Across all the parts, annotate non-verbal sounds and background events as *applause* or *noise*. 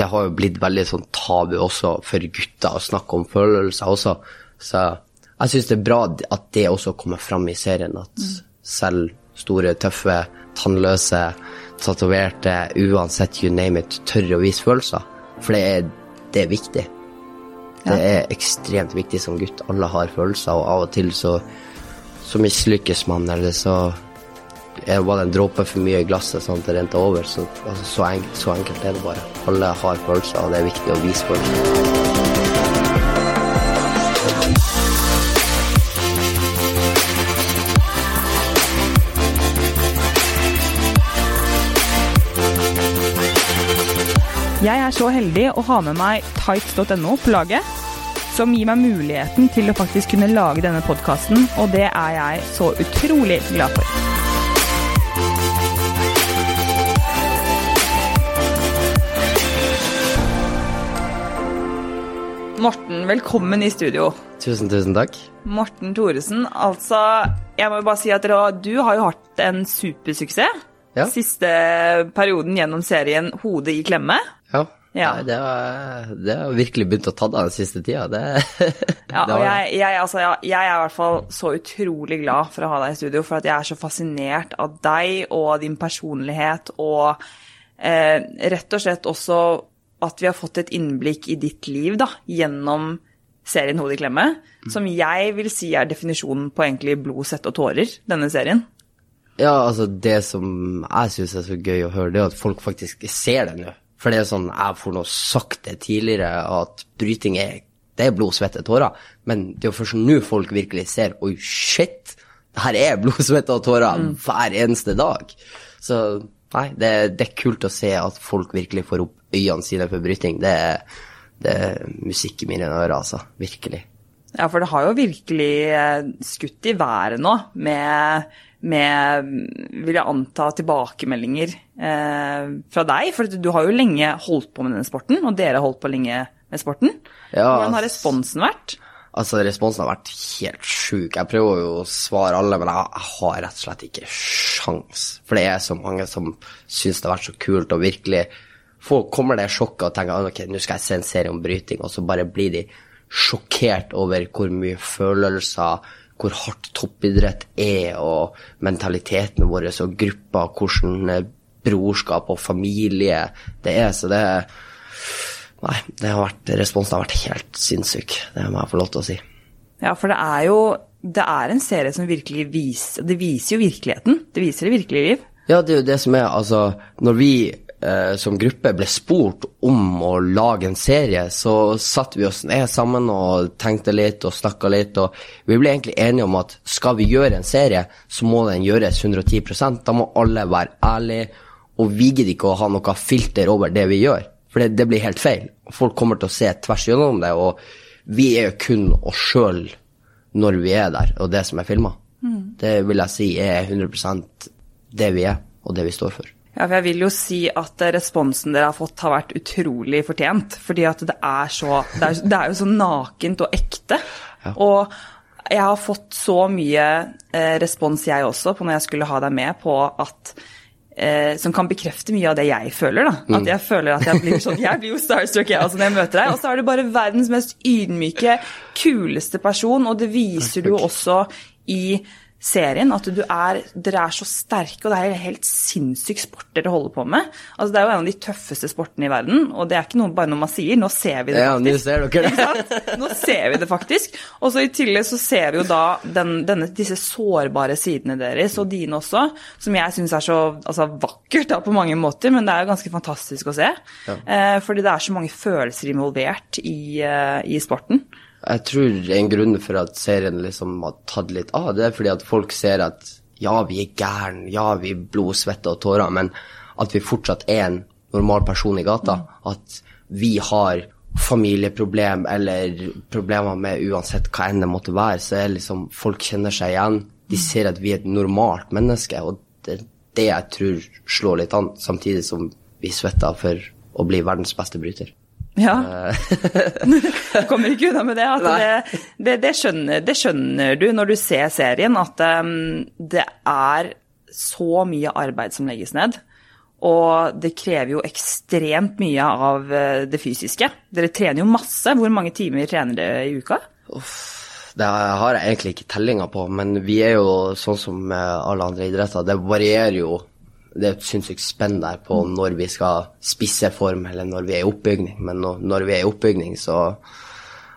det har jo blitt veldig sånn tabu også for gutter å snakke om følelser også. Så jeg syns det er bra at det også kommer fram i serien. At selv store, tøffe, tannløse, tatoverte, uansett you name it, tør å vise følelser. For det er, det er viktig. Det er ekstremt viktig som gutt. Alle har følelser, og av og til så, så mislykkes man, eller så er, var en dråpe for mye i glasset sånn at det rente over. Så, altså, så, enkelt, så enkelt er det bare. Alle har følelser, og det er viktig å vise følelser. Jeg er så heldig å ha med meg tights.no på laget, som gir meg muligheten til å faktisk kunne lage denne podkasten, og det er jeg så utrolig glad for. Morten, velkommen i studio. Tusen, tusen takk. Morten Thoresen, altså Jeg må jo bare si at du har jo hatt en supersuksess. Ja. Siste perioden gjennom serien Hodet i klemme. Ja. Ja. Nei, det, har, det har virkelig begynt å ta av den siste tida. Det, *laughs* Ja, og jeg, jeg, altså, jeg, jeg er i hvert fall så utrolig glad for å ha deg i studio, for at jeg er så fascinert av deg og din personlighet, og eh, rett og slett også at vi har fått et innblikk i ditt liv da, gjennom serien Hodet i klemme, som jeg vil si er definisjonen på egentlig blod, svette og tårer, denne serien. Ja, altså det som jeg syns er så gøy å høre, det er at folk faktisk ser det nå. For det er sånn, jeg får nå sagt det tidligere, at bryting er det er blod, svette, tårer. Men det er jo først nå folk virkelig ser oi, shit, det her er *laughs* blod, svette og tårer hver eneste dag. Så nei, det, det er kult å se at folk virkelig får opp øynene sine for bryting. Det, er- det er musikk i mine ører, altså. Virkelig. Ja, for det har jo virkelig eh, skutt i været nå med, med vil jeg anta, tilbakemeldinger eh, fra deg. For du har jo lenge holdt på med denne sporten, og dere har holdt på lenge med sporten. Ja, Hvordan har responsen vært? Altså, responsen har vært helt sjuk. Jeg prøver jo å svare alle, men jeg, har rett og slett ikke sjans. For det er så mange som syns det har vært så kult, og virkelig Folk kommer det sjokket og tenker «Ah, ok, nå skal jeg se en serie om bryting, og så bare blir de sjokkert over hvor mye følelser, hvor hardt toppidrett er, og mentaliteten vår og gruppa, hvordan eh, brorskap og familie det er. Så det Nei, det har vært, responsen har vært helt sinnssyk. Det må jeg få lov til å si. Ja, for det er jo det er en serie som virkelig viser Det viser jo virkeligheten. Det viser det virkelige liv. Ja, det er jo det som er, altså Når vi eh, som gruppe ble spurt om å lage en serie, så satte vi oss ned sammen og tenkte litt og snakka litt, og vi ble egentlig enige om at skal vi gjøre en serie, så må den gjøres 110% Da må alle være ærlige, og vi gidder ikke å ha noe filter over det vi gjør, for det, det blir helt feil. Folk kommer til å se tvers gjennom det, og vi er jo kun oss sjøl når vi er der, og det som er filma. Det vil jeg si er 100% det vi er, og det vi står for. Ja, for jeg vil jo si at responsen dere har fått har vært utrolig fortjent. Fordi at det er så Det er, det er jo så nakent og ekte. Og jeg har fått så mye eh, respons, jeg også, på når jeg skulle ha deg med, på at eh, som kan bekrefte mye av det jeg føler. da. At jeg føler at jeg blir sånn Jeg blir jo starstruck, jeg også, når jeg møter deg. Og så er du bare verdens mest ydmyke, kuleste person, og det viser du jo også i serien. At du er, dere er så sterke, og det er helt sinnssyk sport dere holder på med. Altså Det er jo en av de tøffeste sportene i verden, og det er ikke noe, bare noe man sier. Nå ser vi det faktisk. Ja, nå ser dere det. *laughs* Nå ser vi det faktisk. Og så i tillegg så ser vi jo da den, denne, disse sårbare sidene deres, og dine også, som jeg syns er så altså, vakkert da, på mange måter, men det er jo ganske fantastisk å se. Eh, fordi det er så mange følelser involvert i, eh, i sporten. Jeg tror en grunn for at serien liksom har tatt litt av, det er fordi at folk ser at ja, vi er gæren, ja, vi er blod, svette og tårer, men at vi fortsatt er en normal person i gata. At vi har familieproblem eller problemer med uansett hva enn det måtte være, så er liksom folk kjenner seg igjen. De ser at vi er et normalt menneske, og det er det jeg tror slår litt an, samtidig som vi svetter for å bli verdens beste bryter. Ja. *laughs* Kommer ikke unna med det. Det, det, det, skjønner, det skjønner du når du ser serien, at um, det er så mye arbeid som legges ned. Og det krever jo ekstremt mye av eh, det fysiske. Dere trener jo masse. Hvor mange timer trener dere i uka? Det har jeg egentlig ikke tellinga på, men vi er jo sånn som alle andre idretter. Det varierer jo. Det er et sinnssykt spenn der på når vi skal spisse form, eller når vi er i oppbygning. Men når vi er i oppbygning, så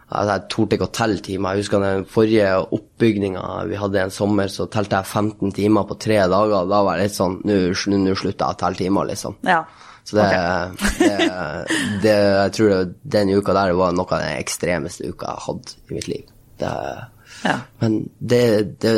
altså, Jeg torde ikke å telle timer. Jeg husker den forrige oppbygninga vi hadde en sommer, så telte jeg 15 timer på tre dager. Da var det litt sånn Nå slutter jeg å telle timer, liksom. Ja. Så det, okay. det, det, jeg tror det, den uka der var noe av den ekstremeste uka jeg har hatt i mitt liv. Det, ja. Men det, det,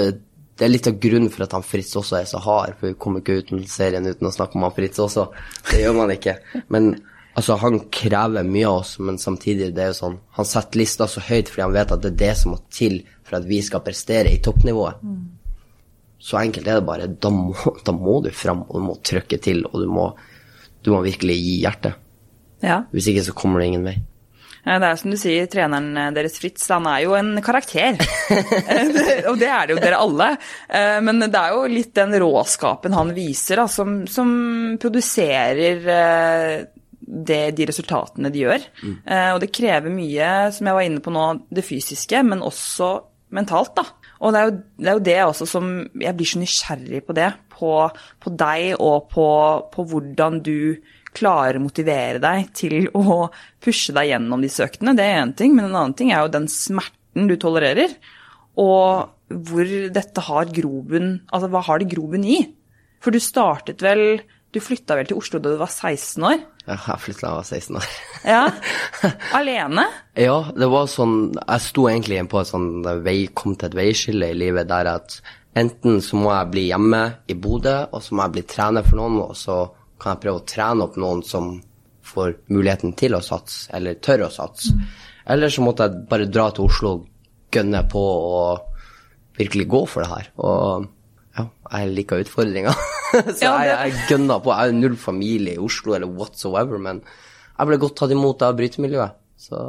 det, er litt av grunnen for at han Fritz også er så hard, for vi kommer ikke uten serien uten å snakke om han Fritz også. Det gjør man ikke. Men altså, han krever mye av oss, men samtidig det er jo sånn Han setter lista så høyt fordi han vet at det er det som må til for at vi skal prestere i toppnivået. Mm. Så enkelt er det bare. Da må, da må du fram, og du må trykke til, og du må, du må virkelig gi hjertet. Ja. Hvis ikke så kommer det ingen vei. Det er som du sier, treneren deres Fritz, han er jo en karakter. *laughs* og det er det jo dere alle. Eh, men det er jo litt den råskapen han viser, da, som, som, produserer eh, det, de resultatene de gjør. Mm. Og det krever mye, som jeg var inne på nå, det fysiske, men også mentalt, da. Og det er, jo, det er jo det også som Jeg blir så nysgjerrig på det. På, på deg og på, på hvordan du klarer å motivere deg til å pushe deg gjennom disse øktene, det er én ting, men en annen ting er jo den smerten du tolererer. Og hvor dette har grobunn Altså, hva har det grobunn i? For du startet vel Du flytta vel til Oslo da du var 16 år? Ja, jeg flytta da jeg var 16 år. *laughs* ja, Alene? Ja, det var sånn Jeg sto egentlig på et sånn vei, kom til et veiskille i livet der at enten så må jeg bli hjemme i Bodø, og så må jeg bli trener for noen, og så kan jeg prøve å trene opp noen som får muligheten til å satse, eller tør å satse. Mm. Eller så måtte jeg bare dra til Oslo og gønne på og virkelig gå for det her. Og ja, jeg liker utfordringer. *laughs* så jeg, jeg gønna på. Jeg har null familie i Oslo eller whatsoever, men jeg ble godt tatt imot av brytemiljøet. Så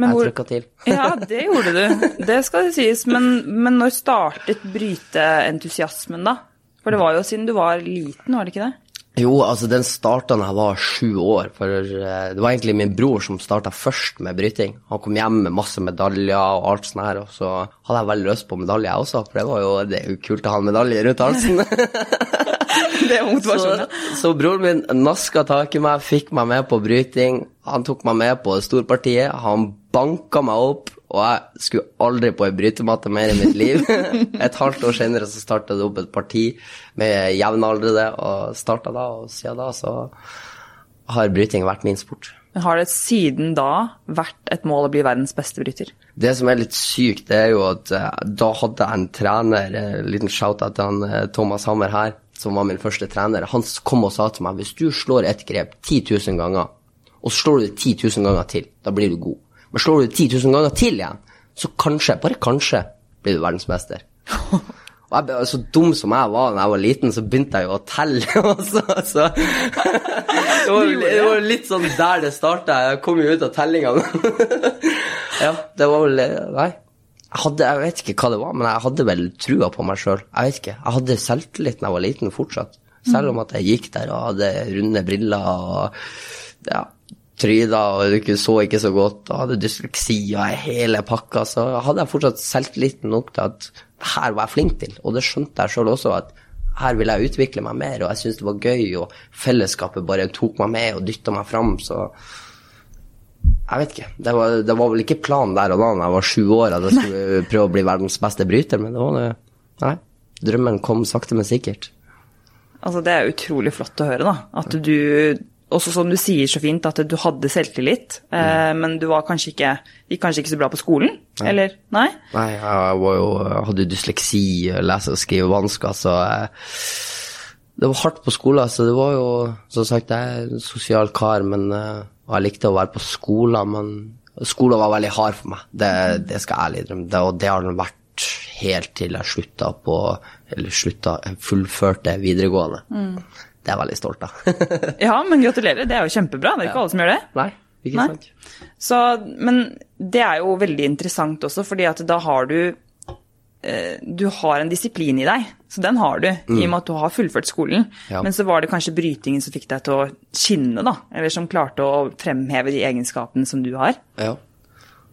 men jeg trykka til. *laughs* ja, det gjorde du. Det skal det sies. Men, men når startet bryteentusiasmen, da? For det var jo siden du var liten, var det ikke det? Jo, altså den starta da jeg var sju år. For uh, det var egentlig min bror som starta først med bryting. Han kom hjem med masse medaljer og alt sånt her, og så hadde jeg veldig lyst på medalje, jeg også. For det var jo, det er jo kult å ha en medalje rundt halsen. *laughs* det er motivasjon. Så, så broren min naska tak i meg, fikk meg med på bryting. Han tok meg med på storpartiet. Han banka meg opp og jeg skulle aldri på ei brytematte mer i mitt liv. *laughs* et halvt år senere så starta det opp et parti med jevnaldrende, og starta da, og siden da så har bryting vært min sport. Men Har det siden da vært et mål å bli verdens beste bryter? Det som er litt sykt, det er jo at uh, da hadde jeg en trener, en uh, liten shout-out til han uh, Thomas Hammer her, som var min første trener. Han kom og sa til meg hvis du slår et grep 10 000 ganger, og så slår du det 10 000 ganger til, da blir du god. Men slår du det 10 000 ganger til igjen, så kanskje, bare kanskje, blir du verdensmester. *laughs* Og jeg ble, så dum som jeg var da jeg var liten, så begynte jeg jo å telle *laughs* også. Så *laughs* det var, det var litt sånn der det starta. Jeg kom jo ut av tellinga. ja, det var vel Nei. Jeg, hadde, jeg vet ikke hva det var, men jeg hadde vel trua på meg sjøl. Jeg vet ikke. Jeg hadde selvtillit da jeg var liten fortsatt. Selv om at jeg gikk der og hadde runde briller og ja, tryda og du så ikke så godt og hadde dysleksi og hele pakka, så hadde jeg fortsatt selvtilliten nok til at her var jeg flink til. Og det skjønte jeg sjøl også, at her ville jeg utvikle meg mer, og jeg syntes det var gøy, og fellesskapet bare tok meg med og dytta meg fram, så jeg vet ikke. Det var, det var, vel ikke planen der og da da jeg var sju år at jeg skulle prøve å bli verdens beste bryter, men det var det Nei. Drømmen kom sakte, men sikkert. Altså, det er utrolig flott å høre, da. At du også som du sier så fint, at du hadde selvtillit, eh, men du var kanskje ikke, gikk kanskje ikke så bra på skolen? Nei. Eller? Nei? Nei, jeg var jo, hadde dysleksi, lese- og skrivevansker, så jeg, det var hardt på skolen. Så det var jo, som sagt, jeg er en sosial kar, men jeg likte å være på skolen. Men skolen var veldig hard for meg, det, det skal jeg ærlig innrømme. Og det har den vært helt til jeg slutta på Eller slutta, fullførte videregående. Mm. Det er jeg veldig stolt av. *laughs* ja, men gratulerer. Det er jo kjempebra. Det er ikke alle som gjør det. Nei, ikke sant. Så, men det er jo veldig interessant også, fordi at da har du eh, du har en disiplin i deg. Så den har du, i og med at du har fullført skolen. Ja. Men så var det kanskje brytingen som fikk deg til å skinne, da. Eller som klarte å fremheve de egenskapene som du har. Ja.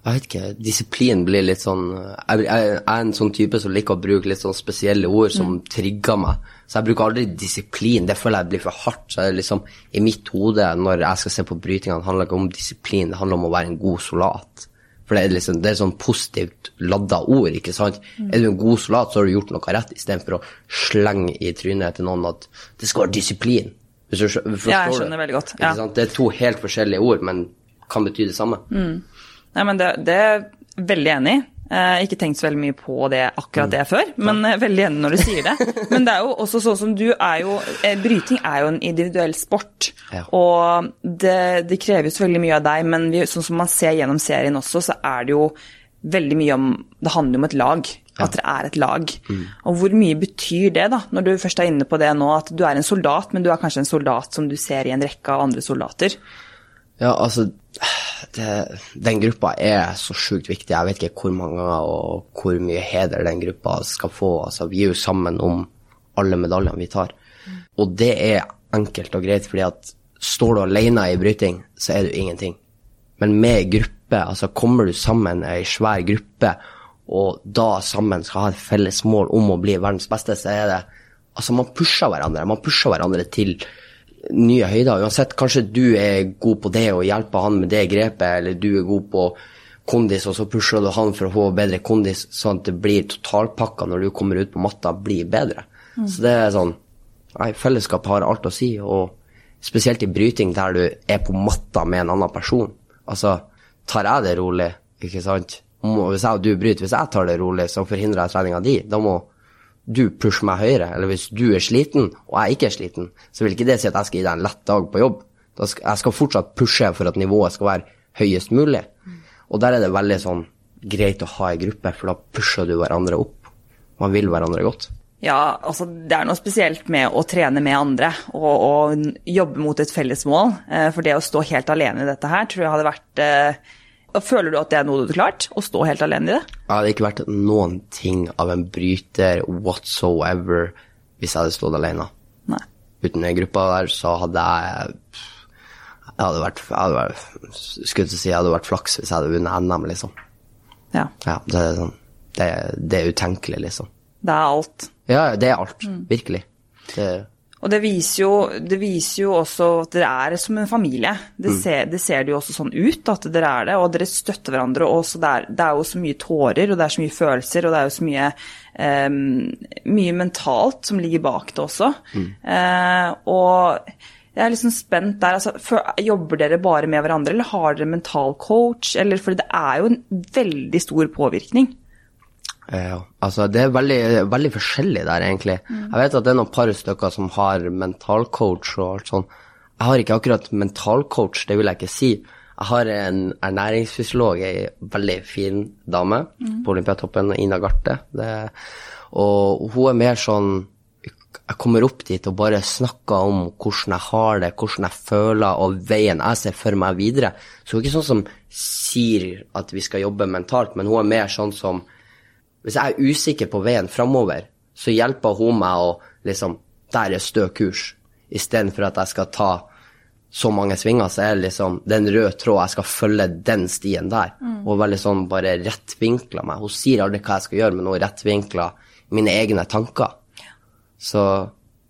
Jeg vet ikke, disiplin blir litt sånn Jeg, jeg er en sånn type som liker å bruke litt sånn spesielle ord som trigger meg. Så jeg bruker aldri disiplin. Det føler jeg blir for hardt. Så liksom, I mitt hode, når jeg skal se på brytingene, handler det ikke om disiplin, det handler om å være en god soldat. For det er liksom, det er sånn positivt ladda ord, ikke sant. Er du en god soldat, så har du gjort noe rett, istedenfor å slenge i trynet til noen at det skal være disiplin. Hvis du forstår Ja, jeg det? skjønner veldig godt, ja. sant? Det er to helt forskjellige ord, men kan bety det samme. Nei, men det, det er jeg veldig enig i. Eh, ikke tenkt så veldig mye på det akkurat det før, men ja. veldig enig når du sier det. *laughs* Men det er jo også sånn som du er jo eh, Bryting er jo en individuell sport. Ja. Og det, det krever jo så veldig mye av deg, men vi, sånn som man ser gjennom serien også, så er det jo veldig mye om Det handler om et lag. At dere er et lag. Og hvor mye betyr det, da, når du først er inne på det nå, at du er en soldat, men du er kanskje en soldat som du ser i en rekke av andre soldater? Ja, altså det, Den gruppa er så sjukt viktig. Jeg vet ikke hvor mange ganger og hvor mye heder den gruppa skal få. Altså, vi er jo sammen om alle medaljene vi tar. Og det er enkelt og greit, fordi at står du alene i bryting, så er du ingenting. Men med gruppe, altså kommer du sammen i ei svær gruppe, og da sammen skal ha et felles mål om å bli verdens beste, så er det Altså, man pusher hverandre. Man pusher hverandre til nye høyder. Uansett, kanskje du er god på det og hjelper han med det grepet, eller du er god på kondis, og så pusher du han for å få bedre kondis, sånn at det blir totalpakka når du kommer ut på matta, blir bedre. Så det er sånn Nei, fellesskap har alt å si, og spesielt i bryting der du er på matta med en annen person. Altså, tar jeg det rolig, ikke sant? Hvis jeg og du bryter, hvis jeg tar det rolig, så forhindrer jeg treninga di. Da må du pusher meg høyere. Eller hvis du er sliten, og jeg ikke er sliten, så vil ikke det si at jeg skal gi deg en lett dag på jobb. Da skal, jeg skal fortsatt pushe for at nivået skal være høyest mulig. Og der er det veldig sånn greit å ha ei gruppe, for da pusher du hverandre opp. Man vil hverandre godt. Ja, altså det er noe spesielt med å trene med andre og, og jobbe mot et felles mål. Eh, For det å stå helt alene i dette her tror jeg hadde vært eh, Føler du at det er noe du hadde klart? Å stå helt alene i det? Jeg hadde ikke vært noen ting av en bryter whatsoever hvis jeg hadde stått alene. Nei. Uten den gruppa der, så hadde jeg Jeg hadde vært, jeg hadde vært Skulle til å si jeg hadde vært flaks hvis jeg hadde vunnet NM, liksom. Ja. Ja, det er sånn Det, det er utenkelig, liksom. Det er alt. Ja, det er alt. Virkelig. Det, Og det viser, jo, det viser jo også at dere er som en familie. Det, ser, det ser det jo også sånn ut, at dere er det. Og dere støtter hverandre. Og det, er, det er jo så mye tårer, og det er så mye følelser, og det er jo så mye, um, mye mentalt som ligger bak det også. Eh, og jeg er liksom spent der. Altså, for, jobber dere bare med hverandre, eller har dere mental coach? Eller, for det er jo en veldig stor påvirkning. Ja, altså det er veldig, veldig forskjellig der, egentlig. Jeg vet at det er noen par stykker som har mentalcoach og alt sånn. Jeg har ikke akkurat mentalcoach, det vil jeg ikke si. Jeg har en ernæringsfysiolog, ei veldig fin dame på Olympiatoppen, Ina Garte. Det, og hun er mer sånn Jeg kommer opp dit og bare snakker om hvordan jeg har det, hvordan jeg føler og veien jeg ser for meg videre. Så hun er ikke sånn som sier at vi skal jobbe mentalt, men hun er mer sånn som hvis jeg er usikker på veien framover, så hjelper hun meg å liksom Der er stø kurs. Istedenfor at jeg skal ta så mange svinger, så er det liksom den røde tråd, jeg skal følge den stien der. Og veldig sånn bare rettvinkla meg. Hun sier aldri hva jeg skal gjøre, men hun rettvinkla mine egne tanker. Så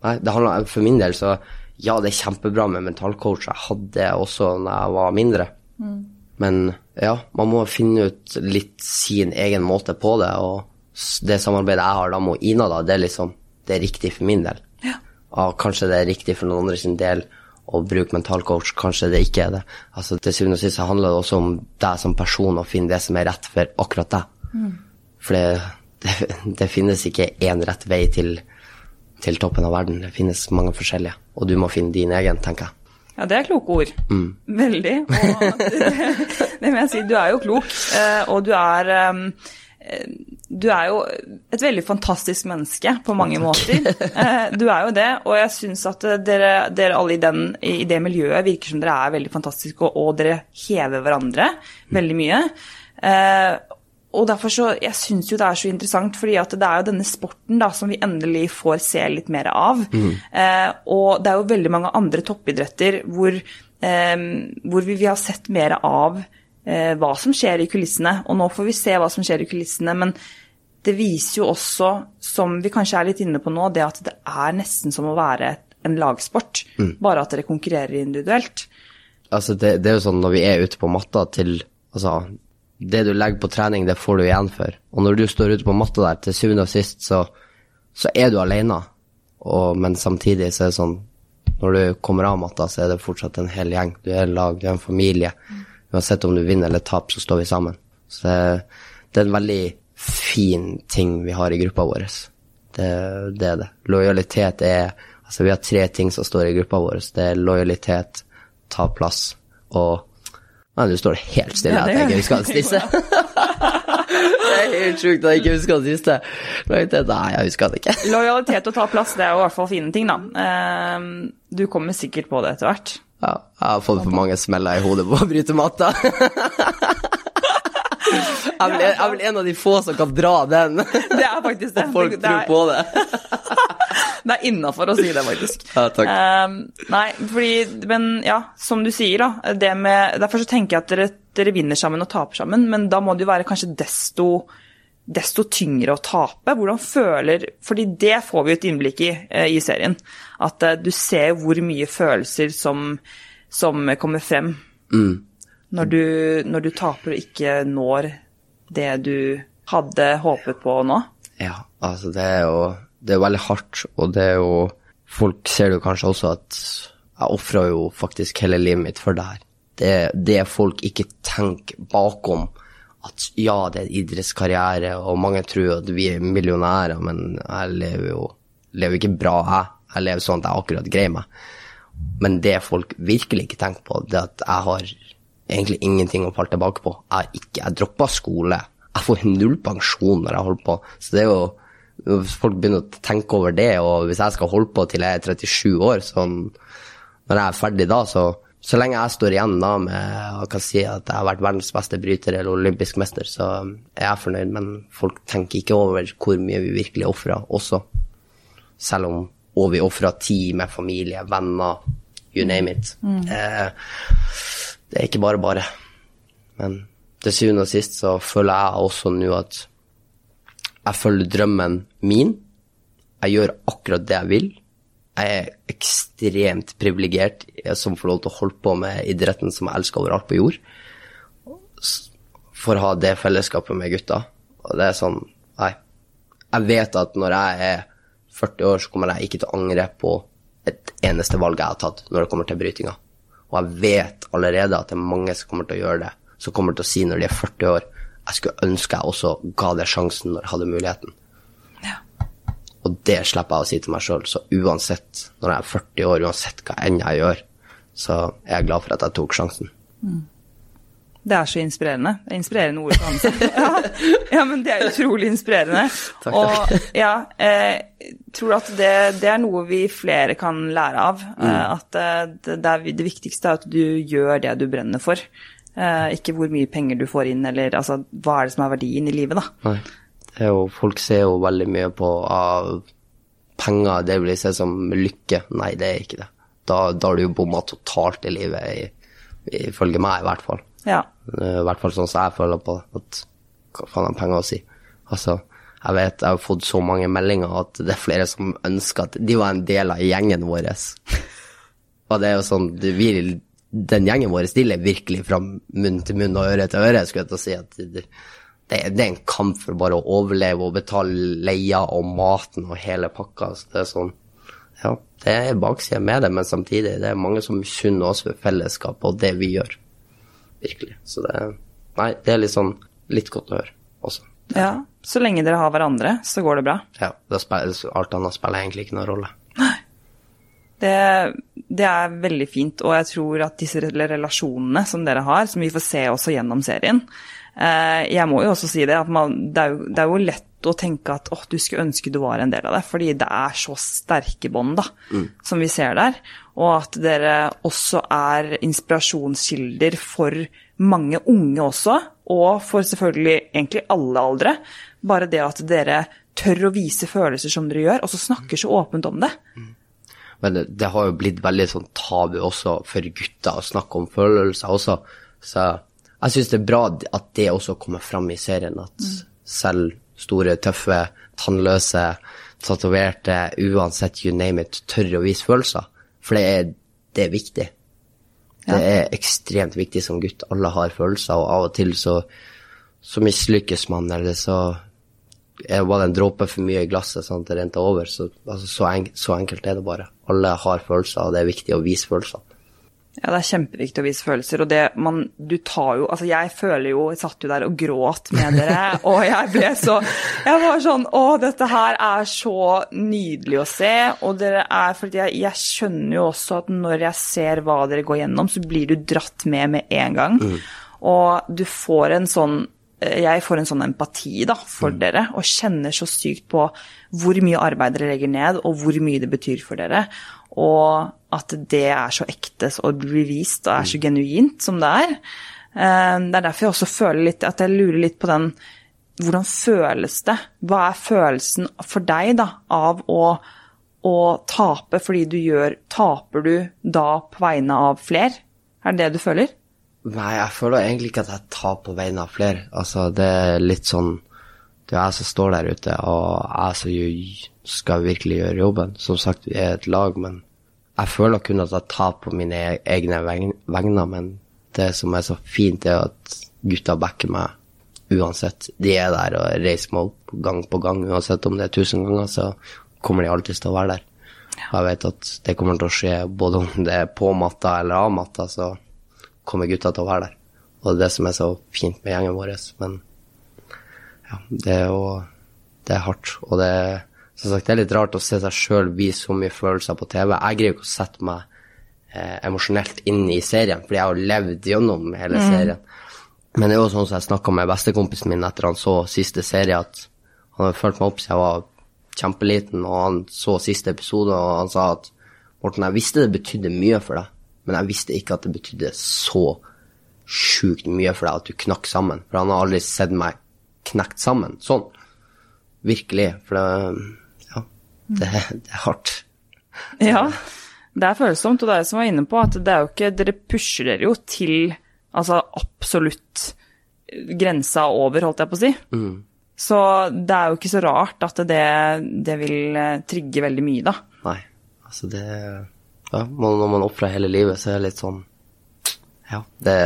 nei, det handler for min del så ja, det er kjempebra med mentalcoach. Jeg hadde det også når jeg var mindre. Men ja, man må finne ut litt sin egen måte på det. Og det samarbeidet jeg har da med Ina, da, det er liksom det er riktig for min del. Ja. Og kanskje det er riktig for noen andre sin del å bruke mentalcoach, kanskje det ikke er det. Altså Til syvende og sist handler det også om deg som person, å finne det som er rett for akkurat deg. For det, det, det finnes ikke én rett vei til, til toppen av verden. Det finnes mange forskjellige, og du må finne din egen, tenker jeg. Ja, det er kloke ord. Veldig. Og *laughs* det, det må jeg si, du er jo klok, eh, og du er eh, Du er jo et veldig fantastisk menneske på mange måter. Eh, Du er jo det, og jeg syns at dere, dere alle i, den, i det miljøet virker som dere er veldig fantastiske, og, og dere hever hverandre veldig mye. Og derfor så, Jeg syns jo det er så interessant, fordi at det er jo denne sporten da, som vi endelig får se litt mer av. Mm. Eh, og det er jo veldig mange andre toppidretter hvor, eh, hvor vi, vi, har sett mer av eh, hva som skjer i kulissene. Og nå får vi se hva som skjer i kulissene, men det viser jo også, som vi kanskje er litt inne på nå, det at det er nesten som å være en lagsport. Mm. Bare at dere konkurrerer individuelt. Altså, det, det er jo sånn når vi er ute på matta til Altså, det du legger på trening, det får du igjen for. Og når du står ute på matta der, til syvende og sist, så, så er du alene. Og, men samtidig så er det sånn Når du kommer av matta, så er det fortsatt en hel gjeng. Du er lag, du er en familie. Uansett om du vinner eller taper, så står vi sammen. Så det, det, er en veldig fin ting vi har i gruppa vår. Det, det er det. Lojalitet er Altså, vi har tre ting som står i gruppa vår. Det er lojalitet, ta plass og Nei, du står helt stille at jeg ikke husker hans *laughs* siste. det er helt sjukt at jeg ikke husker hans siste. Nei, jeg husker det ikke. *laughs* Lojalitet og ta plass, det er jo i hvert fall fine ting, da. Ehm, du kommer sikkert på det etter hvert. Ja, jeg har fått for mange smeller i hodet på å bryte matta. *laughs* Jeg er, vel, en av de få som kan dra den. Det er faktisk det. Og folk det er, tror på det. Det er innafor å si det, faktisk. Ja, takk. Uh, nei, fordi Men ja, som du sier, da. Det med, derfor så tenker jeg at dere, dere vinner sammen og taper sammen, men da må det jo være kanskje desto desto tyngre å tape. Hvordan føler fordi det får vi et innblikk i eh, i serien. At eh, du ser hvor mye følelser som, som kommer frem mm. når, du, når, du, taper og ikke når det du hadde håpet på nå. Ja, altså det er jo det er veldig hardt, og det er jo Folk ser jo kanskje også at jeg ofra jo faktisk hele livet mitt for det her. Det, det folk ikke tenker bakom at ja, det er idrettskarriere, og mange tror at vi er millionærer, men jeg lever jo lever ikke bra, jeg. Jeg lever sånn at jeg akkurat greier meg. Men det folk virkelig ikke tenker på, det at jeg har egentlig ingenting å falle tilbake på. Jeg, ikke, jeg droppa skole. Jeg får null pensjon når jeg holder på. Så det er jo hvis folk begynner å tenke over det, og hvis jeg skal holde på til jeg er 37 år, sånn, når jeg er ferdig da, så så lenge jeg står igjen da med å kan si at jeg har vært verdens beste bryter eller olympisk mester, så er jeg fornøyd. Men folk tenker ikke over hvor mye vi virkelig ofrer også. Selv om og vi ofrer tid med familie, venner, you name it. Mm. Eh, det er ikke bare bare. Men til syvende og sist så føler jeg også nå at jeg følger drømmen min. Jeg gjør akkurat det jeg vil. Jeg er ekstremt privilegert som får lov til å holde på med idretten som jeg elsker overalt på jord. For å ha det fellesskapet med gutta. Og det er sånn Nei. Jeg vet at når jeg er 40 år, så kommer jeg ikke til å angre på et eneste valg jeg har tatt når det kommer til brytinga. Og jeg vet allerede at det er mange som kommer til å gjøre det, som kommer til å si når de er 40 år jeg skulle ønske jeg også ga det sjansen når jeg hadde muligheten. Ja. Og det slipper jeg å si til meg sjøl. Så uansett, når jeg er 40 år, uansett hva enn jeg gjør, så er jeg glad for at jeg tok sjansen. Mm. Det er så inspirerende. Det er inspirerende ord for Hanse. *laughs* Ja, ja, men det er utrolig inspirerende. *laughs* Takk, takk. Og ja, jeg eh, tror at det, det, er noe vi flere kan lære av. Mm. Eh, at eh, det, det, er, det viktigste er at du gjør det du brenner for. Eh, ikke hvor mye penger du får inn, eller altså, hva er det som er verdien i livet, da. Nei. Det jo, folk ser jo veldig mye på av penger, det vil de se som lykke. Nei, det er ikke det. Da, da har du jo bomma totalt i livet, ifølge meg i hvert fall. Ja. I hvert fall sånn som jeg føler på det. At hva faen har penger å si? Altså, jeg vet jeg har fått så mange meldinger at det er flere som ønsker at de var en del av gjengen vår. *laughs* Og det er jo sånn, vi den gjengen vår stiller virkelig fra munn til munn og øre til øre. skulle jeg til å si at det, det, er en kamp for bare å overleve og betale leia og maten og hele pakka. Så det er sånn Ja, det er baksida med det, men samtidig det er mange som misunner oss for fellesskapet og det vi gjør. Virkelig. Så det Nei, det er litt sånn litt godt å høre også. Ja, så lenge dere har hverandre, så går det bra. Ja, spiller, alt annet spiller egentlig ikke noen rolle. Det, det, er veldig fint, og jeg tror at disse relasjonene som dere har, som vi får se også gjennom serien eh, Jeg må jo også si det, at man, det, er jo, det, er jo, lett å tenke at åh, du skulle ønske du var en del av det. Fordi det er så sterke bånd, da, som vi ser der. Og at dere også er inspirasjonskilder for mange unge også. Og for selvfølgelig egentlig alle aldre. Bare det at dere tør å vise følelser som dere gjør, og så snakker så åpent om det. Men det, har jo blitt veldig sånn tabu også for gutter å snakke om følelser også. Så jeg syns det er bra at det også kommer fram i serien. At selv store, tøffe, tannløse, tatoverte, uansett you name it, tør å vise følelser. For det er, det er viktig. Det er ekstremt viktig som gutt. Alle har følelser, og av og til så, så mislykkes man, eller så var det en dråpe for mye i glasset sånn at det rente over. Så, altså, så, en, så enkelt er det bare. Alle har følelser, og det er viktig å vise følelsene. Ja, det er kjempeviktig å vise følelser, og det man Du tar jo Altså, jeg føler jo Jeg satt jo der og gråt med dere, *laughs* og jeg ble så Jeg var sånn Å, dette her er så nydelig å se, og dere er For jeg, jeg skjønner jo også at når jeg ser hva dere går gjennom, så blir du dratt med med en gang. Og du får en sånn jeg får en sånn empati da, for dere, og kjenner så sykt på hvor mye arbeid dere legger ned, og hvor mye det betyr for dere. Og at det er så ekte og blir vist og er så genuint som det er. Eh, Det er derfor jeg også føler litt at jeg lurer litt på den Hvordan føles det? Hva er følelsen for deg da, av å, å tape fordi du gjør Taper du da på vegne av fler? Er det det du føler? Nei, jeg føler egentlig ikke at jeg tar på vegne av flere. Altså, det er litt sånn Det er jeg som står der ute, og jeg som jo skal virkelig gjøre jobben. Som sagt, vi er et lag, men jeg føler kun at jeg tar på mine e- egne vegner. Men det som er så fint, er at gutta backer meg uansett. De er der og reiser meg opp gang på gang. Uansett om det er tusen ganger, så kommer de alltid til å være der. Og jeg vet at det kommer til å skje både om det er på matta eller av matta, så kommer gutta til å være der. Og det er det som er så fint med gjengen vår. Men ja, det er jo Det er hardt. Og det er som sagt, det er litt rart å se seg sjøl vise så mye følelser på TV. Jeg greier ikke å sette meg eh, emosjonelt inn i serien, fordi jeg har levd gjennom hele serien. Men det er jo sånn som jeg snakka med bestekompisen min etter han så siste serie, at han har fulgt meg opp siden jeg var kjempeliten, og han så siste episode, og han sa at Morten, jeg visste det betydde mye for deg, men jeg visste ikke at det betydde så sjukt mye for deg at du knakk sammen. For han har aldri sett meg knekt sammen sånn. Virkelig. For det Ja, det, det er hardt. Ja, det er følsomt, og det er jeg som var inne på, at det er jo ikke Dere pusher dere jo til altså absolutt grensa over, holdt jeg på å si. Så det er jo ikke så rart at det, det vil eh, trigge veldig mye, da. Nei. Altså, det Ja, når man ofrer hele livet, så er det litt sånn Ja, det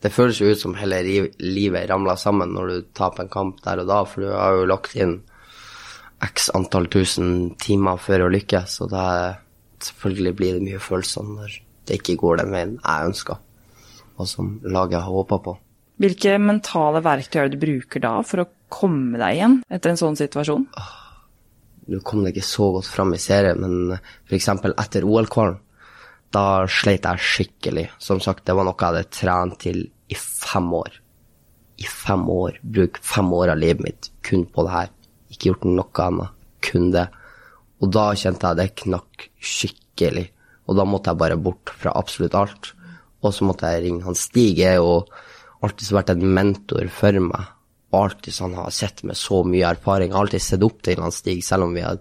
Det føles jo ut som hele livet ramler sammen når du taper en kamp der og da, for du har jo lagt inn x antall tusen timer før å lykkes, og da selvfølgelig blir det mye følelser når det ikke går den veien jeg ønsker, og som laget har håpa på. Hvilke mentale verktøy er det du bruker da for å komme deg igjen etter en sånn situasjon? Nå kom det ikke så godt fram i serien, men f.eks. etter OL-kvalen, da sleit jeg skikkelig. Som sagt, det var noe jeg hadde trent til i fem år. I fem år. Bruk fem år av livet mitt kun på det her. Ikke gjort noe annet. Kun det. Og da kjente jeg det knakk skikkelig. Og da måtte jeg bare bort fra absolutt alt. Og så måtte jeg ringe han Stig. er jo alltid vært en mentor for meg. Alltid sånn har sett med så mye erfaring. Jeg har alltid sett opp til han Stig, selv om vi har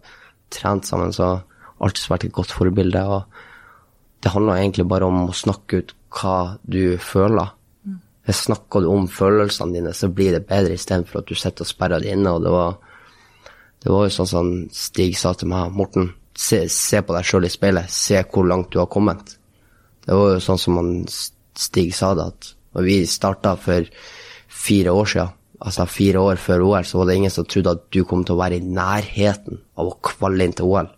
trent sammen. Så har alltid vært et godt forbilde. Og det handler egentlig bare om å snakke ut hva du føler. Jeg Snakker du om følelsene dine, så blir det bedre istedenfor at du sitter og sperrer det inne. Og det var, det var jo sånn som Stig sa til meg, Morten, se, se på deg sjøl i speilet. Se hvor langt du har kommet. Det var jo sånn som han Stig sa det, at når vi starta for fire år siden, altså fire år før OL, så var det ingen som trodde at du kom til å være i nærheten av å kvalle inn til OL.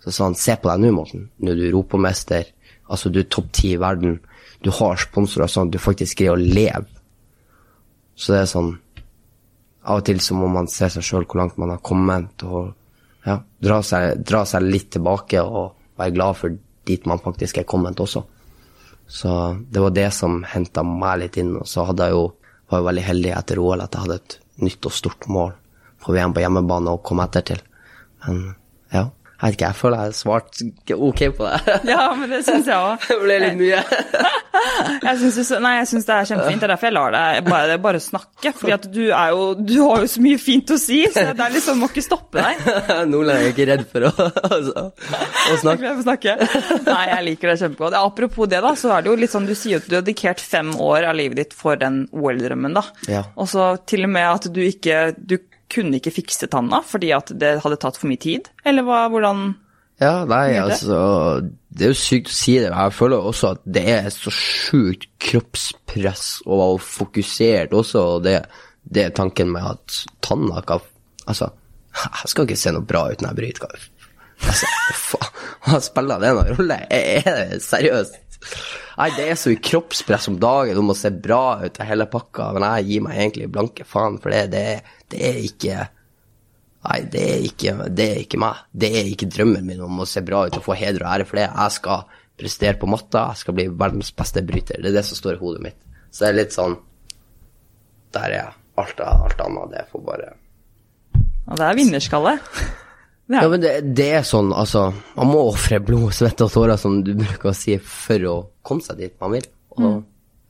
Så sa han, se på deg nå, Morten. Nå er du europamester. Altså, du er topp ti i verden. Du har sponsorer sånn at du faktisk greier å leve. Så det er sånn Av og til så må man se seg sjøl hvor langt man har kommet, og ja, dra seg, dra seg litt tilbake og være glad for dit man faktisk er kommet også. Så det var det som henta meg litt inn. Og så hadde jeg jo, var jo veldig heldig etter OL at jeg hadde et nytt og stort mål. på VM på hjemmebane og komme etter til. Men ja. Jeg vet ikke, jeg føler jeg svart ok på det. *laughs* Ja, men det syns jeg òg. Det ble litt mye. *laughs* Jeg syns, nei, jeg syns det er kjempefint. Det er derfor jeg lar deg bare, bare snakke. Fordi du er jo Du har jo så mye fint å si, så det er liksom må ikke stoppe deg. *laughs* Nordland er jeg ikke redd for å, altså, å snakke. Snakke. Nei, jeg liker det kjempegodt. Apropos det, da, så er det jo litt sånn Du sier at du har dedikert fem år av livet ditt for den OL-drømmen, da. Ja. Og så til og med at du ikke Du kunne ikke fikse tanna fordi at det hadde tatt for mye tid? Eller hva, hvordan Ja, nei, altså Det er jo sykt å si det. men Jeg føler også at det er så sjukt kroppspress og fokusert også, og det, det er tanken med at tanna kan Altså, jeg skal ikke se noe bra ut når jeg bryter. Altså, *laughs* faen, spiller det noen rolle? Er er det seriøst? Nei, det er så mye kroppspress om dagen, du må se bra ut og hele pakka, men jeg gir meg egentlig blanke faen, for det, det, det er ikke Nei, det er, ikke, det er ikke meg. Det er ikke drømmen min om å se bra ut og få heder og ære for det. Jeg skal prestere på matta, jeg skal bli verdens beste bryter. Det er det som står i hodet mitt. Så det er litt sånn Der er jeg. Alt, alt annet, det får bare Og det er vinnerskalle. Ja, men det, det er sånn, altså Man må ofre blod, *laughs* svette og tårer, som du bruker å si, for å komme seg dit man vil. Og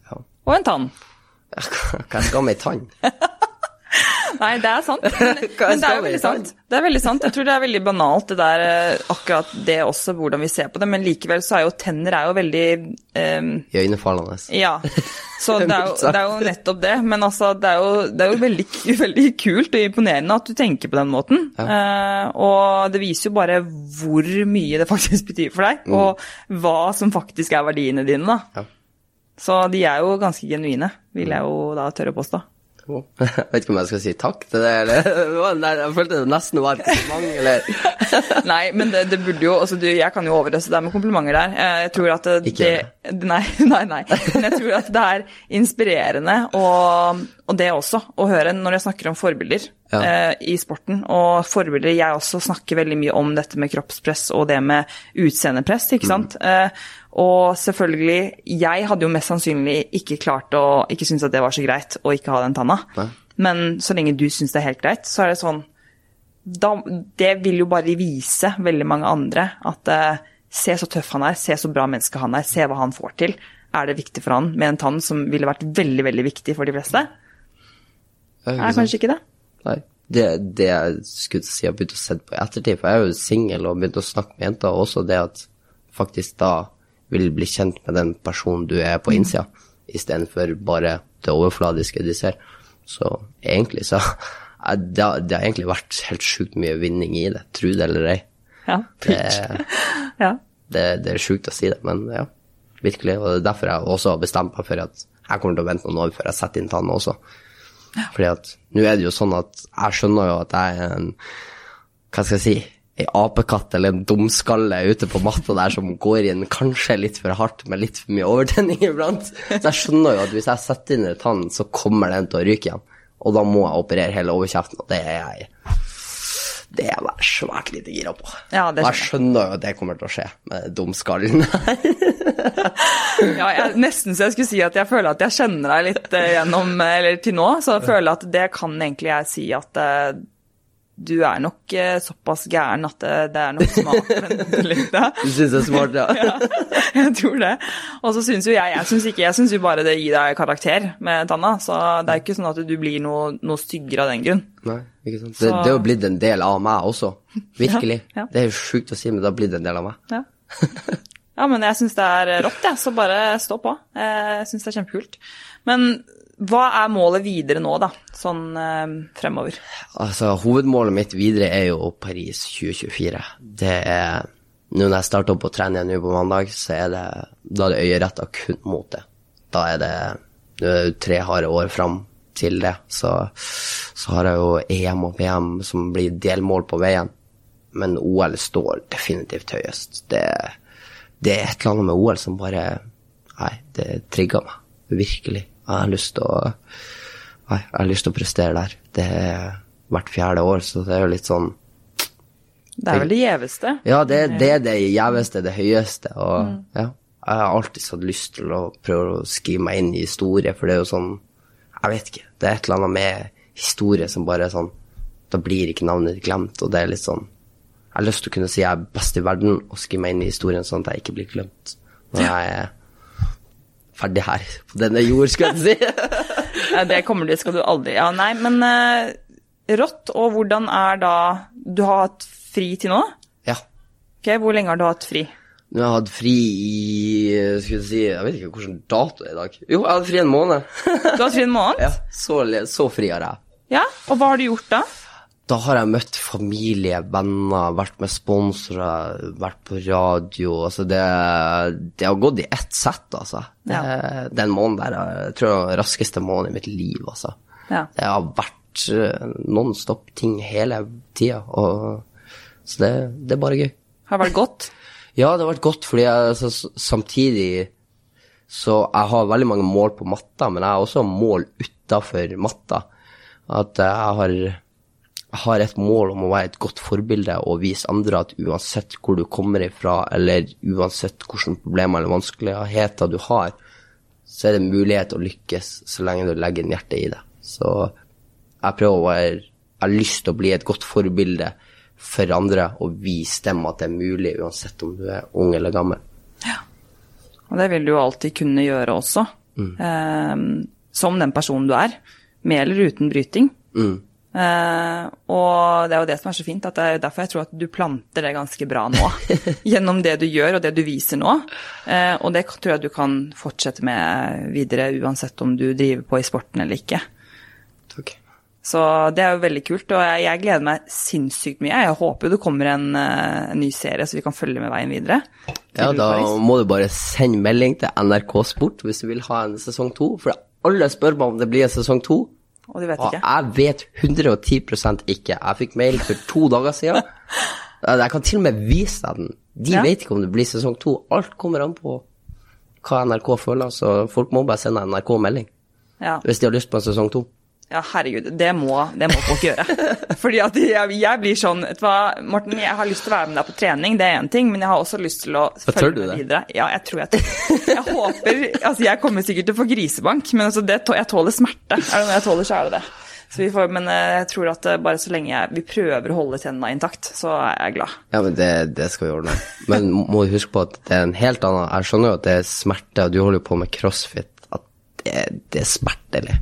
ja, og en tann. hva skal med ei tann? *laughs* Nei, det er sant. Men, *laughs* men det er jo veldig sant. Det er veldig sant. Jeg tror det er veldig banalt, det der, eh, akkurat det også, hvordan vi ser på det. Men likevel så er jo tenner er jo veldig eh, Iøynefallende. Ja. Så det er, jo, det er jo nettopp det. Men altså, det er jo, det er jo veldig, *laughs* veldig kult og imponerende at du tenker på den måten. Eh, og det viser jo bare hvor mye det *laughs* faktisk betyr for deg, og hva som faktisk er verdiene dine, da. Ja. Så de er jo ganske genuine, vil jeg jo da tørre å påstå. Jeg *laughs* vet ikke om jeg skal si takk til det, eller *laughs* det var- Jeg følte det nesten var et kompliment, eller *laughs* Nei, men det, det burde jo altså du, Jeg kan jo overøse deg med komplimenter der. Eh, Jeg tror at det, Ikke det Nei, nei, nei. Men jeg tror at det er inspirerende, og, og det også, å høre når jeg snakker om forbilder Ja. eh, i sporten. Og forbilder Jeg også snakker veldig mye om dette med kroppspress og det med utseendepress, ikke sant. Eh, og selvfølgelig, jeg hadde jo mest sannsynlig ikke klart å ikke synes at det var så greit å ikke ha den tanna. Nei. Men så lenge du syns det er helt greit, så er det sånn da, det vil jo bare vise veldig mange andre at uh, se så tøff han er, se så bra menneske han er, se hva han får til. Er det viktig for han med en tann som ville vært veldig veldig viktig for de fleste? Er Er kanskje ikke det? Nei. Det, det jeg skulle si jeg har begynt å se på i ettertid, for jeg er jo singel og begynt å snakke med jenter, og også det at faktisk da vil bli kjent med den personen du er på innsida, istedenfor bare det overfladiske de ser. Så egentlig så det, har- det har egentlig vært helt sjukt mye vinning i det, tro det eller ei. Ja. Det, *laughs* ja. det, det er sjukt å si det, men ja, virkelig. Og det er derfor jeg også har bestemt meg for at jeg kommer til å vente noen år før jeg setter inn tanna også. Fordi at nå er det jo sånn at jeg skjønner jo at jeg er en Hva skal jeg si ei apekatt eller en dumskalle ute på matta der som går inn kanskje litt for hardt med litt for mye overtenning iblant. Så jeg skjønner jo at hvis jeg setter inn en tann, så kommer den til å ryke igjen. Og da må jeg operere hele overkjeften, og det er jeg det er jeg svært lite gira på. Ja, det og jeg skjønner jo at det kommer til å skje med dumskallen. *laughs* ja jeg, nesten så jeg skulle si at jeg føler at jeg kjenner deg litt eh, gjennom Eller til nå, så jeg føler at det kan egentlig jeg si at eh, du er nok eh, såpass gæren at det, det er nok smak. litt, ja. Du syns det er smart, ja? *laughs* Ja, jeg tror det. Og så syns jo jeg Jeg syns ikke Jeg syns jo bare det gir deg karakter med tanna. Så det er ikke sånn at du blir noe, noe styggere av den grunn. Nei, ikke sant. Det, det er jo blitt en del av meg også. Virkelig. *laughs* Ja, ja. Det er jo sjukt å si, men det har blitt en del av meg. Ja. ja, men jeg syns det er rått, jeg. Så bare stå på. Jeg syns det er kjempekult. Men hva er målet videre nå, da? Sånn eh, fremover? Altså, hovedmålet mitt videre er jo Paris 2024. Det er Nå når jeg starter opp å trene igjen nå på mandag, så er det da er det øyeretta kun mot det. Da er det Nå er det jo tre harde år fram til det, så, så har jeg jo EM og VM som blir delmål på veien. Men OL står definitivt høyest. Det, det er et eller annet med OL som bare Nei, det trigger meg. Virkelig. Jeg har lyst til å jeg har lyst til å prestere der. Det er hvert fjerde år, så det er jo litt sånn Det er vel det gjeveste? Ja, det, det er det gjeveste, det høyeste, og ja. Jeg har alltid hatt lyst til å prøve å skrive meg inn i historie, for det er jo sånn Jeg vet ikke. Det er et eller annet med historie som bare er sånn da blir ikke navnet ditt glemt, og det er litt sånn Jeg har lyst til å kunne si jeg er best i verden, og skrive meg inn i historien sånn at jeg ikke blir glemt når jeg er ferdig her på denne jord, skulle jeg si. *laughs* Ja, det kommer du, skal du aldri Ja, nei, men uh, rått. Og hvordan er da Du har hatt fri til nå? Ja. Ok, Hvor lenge har du hatt fri? Nå har jeg hatt fri i Skal vi si Jeg vet ikke hvilken dato det er i dag. Jo, jeg hadde fri en måned. Du har hatt fri en måned? *laughs* ja, så, så fri har jeg. Ja, Og hva har du gjort da? Da har jeg møtt familie, venner, vært med sponsorer, vært på radio. Altså det, det har gått i ett sett, altså. Det, Den måneden der jeg tror jeg er den raskeste måneden i mitt liv, altså. Ja. Det har vært eh, non-stop ting hele tida. Så det, det er bare gøy. Har det vært godt? *laughs* Ja, det har vært godt, fordi jeg altså, samtidig Så jeg har veldig mange mål på matta, men jeg har også mål utafor matta. At jeg har, har et mål om å være et godt forbilde og vise andre at uansett hvor du kommer ifra, eller uansett hvilke problemer eller vanskeligheter du har, så er det mulighet å lykkes så lenge du legger inn hjertet i det. Så jeg prøver å være Jeg har lyst til å bli et godt forbilde for andre og vise dem at det er mulig, uansett om du er ung eller gammel. Ja. Og det vil du jo alltid kunne gjøre også. Eh, som den personen du er. Med eller uten bryting. Eh, og det er jo det som er så fint, at det er derfor jeg tror at du planter det ganske bra nå. *laughs* gjennom det du gjør og det du viser nå. Uh, og det tror jeg du kan fortsette med videre, uansett om du driver på i sporten eller ikke. Takk. Så det er jo veldig kult, og jeg, jeg gleder meg sinnssykt mye. Jeg håper jo det kommer en, eh, en ny serie, så vi kan følge med veien videre. Ja, da Paris. må du bare sende melding til NRK Sport hvis du vil ha en sesong to. For alle spør meg om det blir en sesong to. Og du vet Og ikke. jeg vet 110% ikke. Jeg fikk mail for to dager siden. *laughs* Jeg kan til og med vise deg den. De Ja. vet ikke om det blir sesong to. Alt kommer an på hva NRK føler, så folk må bare sende NRK melding Ja. hvis de har lyst på en sesong to. Ja, herregud, det må, det må folk gjøre. *laughs* Fordi at jeg, jeg blir sånn Vet du hva, Morten, jeg har lyst til å være med deg på trening, det er én ting, men jeg har også lyst til å følge med det? videre. Ja, jeg tror jeg tør. Jeg håper Altså, jeg kommer sikkert til å få grisebank, men altså, det, jeg tåler smerte. Er det noe jeg tåler, så er det det. Så vi får, men eh, jeg tror at eh, bare så lenge jeg, vi prøver å holde tennene intakt, så er jeg glad. Ja, men det, det skal vi ordne. Men må du huske på at det er en helt annen Jeg skjønner jo at det er smerte, og du holder jo på med crossfit, at det, det er smertelig.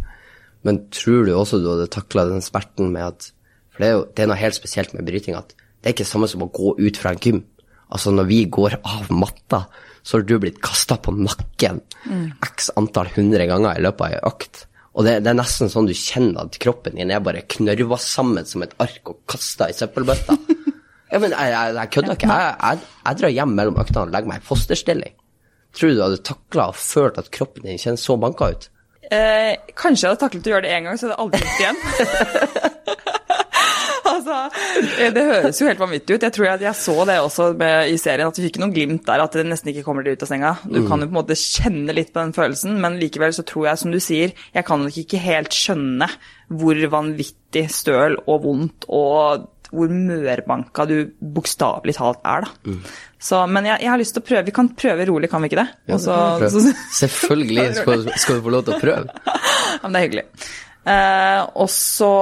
Men tror du også du hadde takla den smerten med at For det er jo det er noe helt spesielt med bryting, at det er ikke det samme som å gå ut fra en gym. Altså, når vi går av matta, så har du blitt kasta på nakken x antall hundre ganger i løpet av ei økt. Og det, det er nesten sånn du kjenner at kroppen din er bare knørva sammen som et ark og kasta i søppelbøtta. *laughs* Ja, men jeg, jeg, jeg kødder ikke. Jeg, jeg, jeg drar hjem mellom øktene og legger meg i fosterstilling. Tror du du hadde takla og følt at kroppen din kjennes så banka ut? Eh, kanskje jeg hadde taklet å gjøre det én gang, så hadde jeg aldri gjort det igjen. *laughs* altså, eh, det høres jo helt vanvittig ut. Jeg tror at jeg så det også med, i serien, at vi fikk noen glimt der, at det nesten ikke kommer deg ut av senga. Du kan jo på en måte kjenne litt på den følelsen, men likevel så tror jeg, som du sier, jeg kan nok ikke helt skjønne hvor vanvittig støl og vondt og hvor mørbanka du bokstavelig talt er, da. Så, men jeg, jeg har lyst til å prøve. Vi kan prøve rolig, kan vi ikke det? Ja, Også, det så- *laughs* Selvfølgelig skal, skal du få lov til å prøve. *laughs* ja, men det er hyggelig. Eh, og så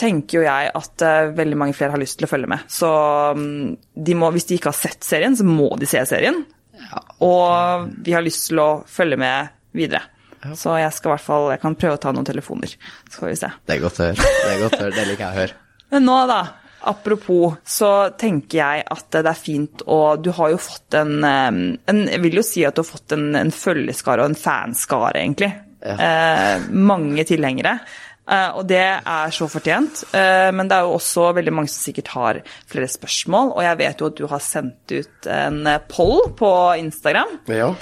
tenker jo jeg at eh, veldig mange flere har lyst til å følge med. Så mm, de må, hvis de ikke har sett serien, så må de se serien. Og vi har lyst til å følge med videre. Så jeg skal i hvert fall, jeg kan prøve å ta noen telefoner. Så får vi se. Det er godt å høre. Det er godt å høre. Det liker jeg å høre. Men nå, da. Apropos, så tenker jeg at det er fint og Du har jo fått en, en Jeg vil jo si at du har fått en, en følgeskare og en fanskare, egentlig. Eh, mange tilhengere. Eh, og det er så fortjent. Eh, men det er jo også veldig mange som sikkert har flere spørsmål. Og jeg vet jo at du har sendt ut en poll på Instagram. Ja.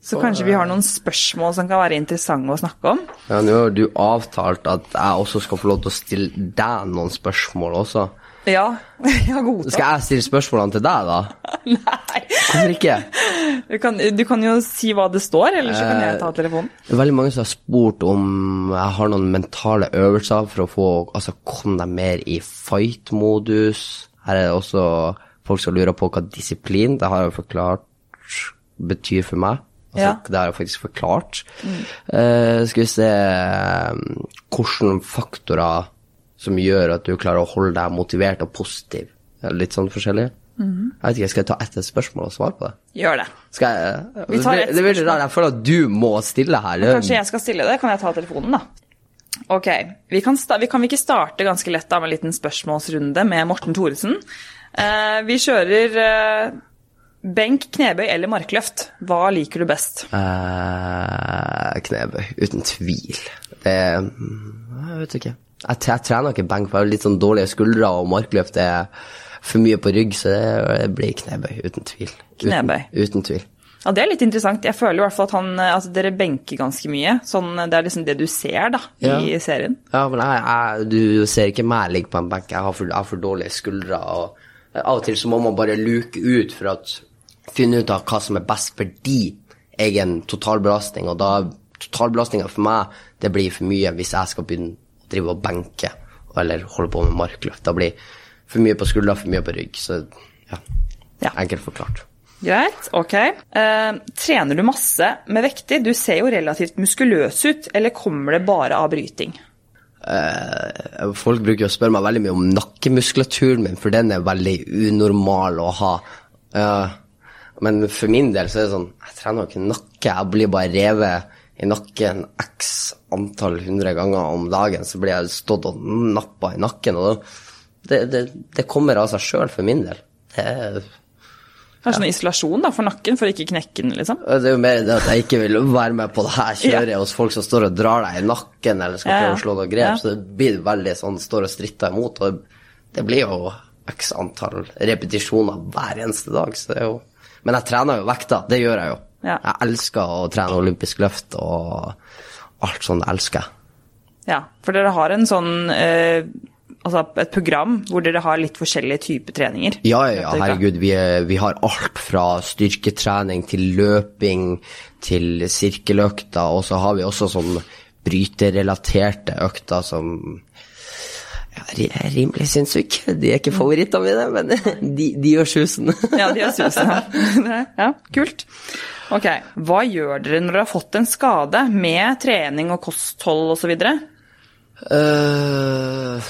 Så kanskje vi har noen spørsmål som kan være interessante å snakke om. Ja, Nå har du avtalt at jeg også skal få lov til å stille deg noen spørsmål også. Ja, *laughs* har godtatt. Skal jeg stille spørsmålene til deg, da? *laughs* Nei. Hvorfor ikke? Du kan, du kan jo si hva det står, eller så kan jeg ta telefonen. Det er veldig mange som har spurt om jeg har noen mentale øvelser for å få altså, komme deg mer i fight-modus. Her er det også folk som lurer på hva disiplin det har jeg jo forklart betyr for meg. Altså, Ja. Det har jeg faktisk forklart. Eh, skal vi se eh, Hvilke faktorer som gjør at du klarer å holde deg motivert og positiv? Litt sånn forskjellig? Mhm. Jeg vet ikke, Skal jeg ta ett spørsmål og svare på det? Gjør det. Skal jeg, Vi tar det, blir det blir rart. Jeg føler at du må stille her. Kanskje jeg skal stille det? Kan jeg ta telefonen, da? Ok. Vi kan, vi kan ikke starte ganske lett da med en liten spørsmålsrunde med Morten Thoresen? Uh, vi kjører uh, benk, knebøy eller markløft. Hva liker du best? Uh, knebøy, uten tvil. Det Jeg vet ikke. Jeg, jeg trener ikke benk, for jeg har litt sånn dårlige skuldre, og markløft er for mye på rygg, så det, det blir knebøy, uten tvil. Knebøy. Uten, uten tvil. Ja, Det er litt interessant. Jeg føler i hvert fall at han, eh, altså, dere benker ganske mye. Sånn, det er liksom det du ser da, i Ja. serien. Ja, men jeg, jeg, du ser ikke meg ligge på en benk. Jeg har for, jeg har for dårlige skuldre. og Av og til så må man bare luke ut for å finne ut av hva som er best for din egen totalbelastning. Og da totalbelastninga for meg, det blir for mye hvis jeg skal begynne drive og benke eller holde på med markløft. Da blir for mye på skuldra, for mye på rygg. Så ja, Ja. enkelt forklart. Greit, ok. Eh, trener du masse med vekter? Du ser jo relativt muskuløs ut, eller kommer det bare av bryting? Eh, Folk bruker å spørre meg veldig mye om nakkemuskulaturen min, for den er veldig unormal å ha. Eh, men for min del så er det sånn Jeg trener jo ikke nakke. Jeg blir bare revet i nakken x antall hundre ganger om dagen. Så blir jeg stått og nappa i nakken. Og det, det, det kommer av seg sjøl for min del. Det er, Kanskje sånn isolasjon da, for nakken, for å ikke knekke den, liksom? det er jo mer det at jeg ikke vil være med på det her kjøret hos folk som står og drar deg i nakken eller skal Ja, ja. prøve å slå deg grep. Ja. Så det blir veldig sånn står og stritter imot. Og det blir jo x antall repetisjoner hver eneste dag. Så det er jo Men jeg trener jo vekta. Det gjør jeg jo. Ja. Jeg elsker å trene olympisk løft og alt sånt elsker jeg. Ja, for dere har en sånn eh, Altså et program hvor dere har litt forskjellige typer treninger. Ja, ja, ja, herregud. Vi, er, vi har alt fra styrketrening til løping til sirkeløkter, og så har vi også sånn bryterrelaterte økter som ja, er rimelig sinnssyk. De er ikke favorittene mine, men *laughs* de, de gjør susen. *laughs* Ja, de gjør susen. Ja. ja, kult. Ok, Hva gjør dere når dere har fått en skade med trening og kosthold osv.? Uh,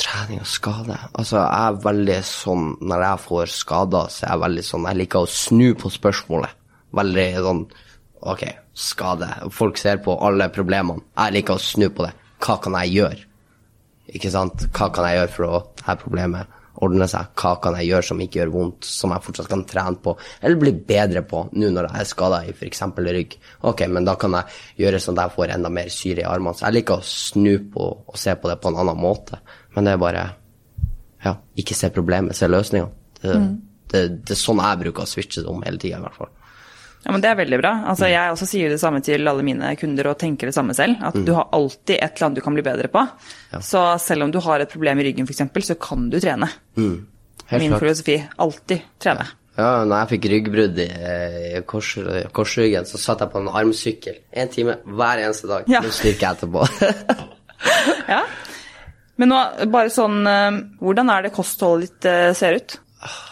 trening og skade Altså, jeg er veldig sånn Når jeg får skader, så er jeg veldig sånn Jeg liker å snu på spørsmålet. Veldig sånn Ok, skade. Folk ser på alle problemene. Jeg liker å snu på det. Hva kan jeg gjøre? Ikke sant? Hva kan jeg gjøre for å dette problemet ordne seg? Hva kan jeg gjøre som ikke gjør vondt, som jeg fortsatt kan trene på, eller bli bedre på nå når jeg er skada i f.eks. rygg? Ok, men da kan jeg gjøre sånn at jeg får enda mer syre i armene. Så jeg liker å snu på og se på det på en annen måte. Men det er bare ja, ikke se problemet, se løsninga. Det, det, det er sånn jeg bruker å switche det om hele tida, i hvert fall. Ja, men Det er veldig bra. Altså, jeg også sier det samme til alle mine kunder og tenker det samme selv. At du har alltid et eller annet du kan bli bedre på. Så selv om du har et problem i ryggen f.eks., så kan du trene. Helt Min klart. filosofi alltid trene. Ja, når jeg fikk ryggbrudd i, kors, korsryggen, så satt jeg på en armsykkel én time hver eneste dag. Ja. Nå styrker jeg etterpå. *laughs* Ja. Men nå, bare sånn eh, Hvordan er det kostholdet ditt eh, ser ut?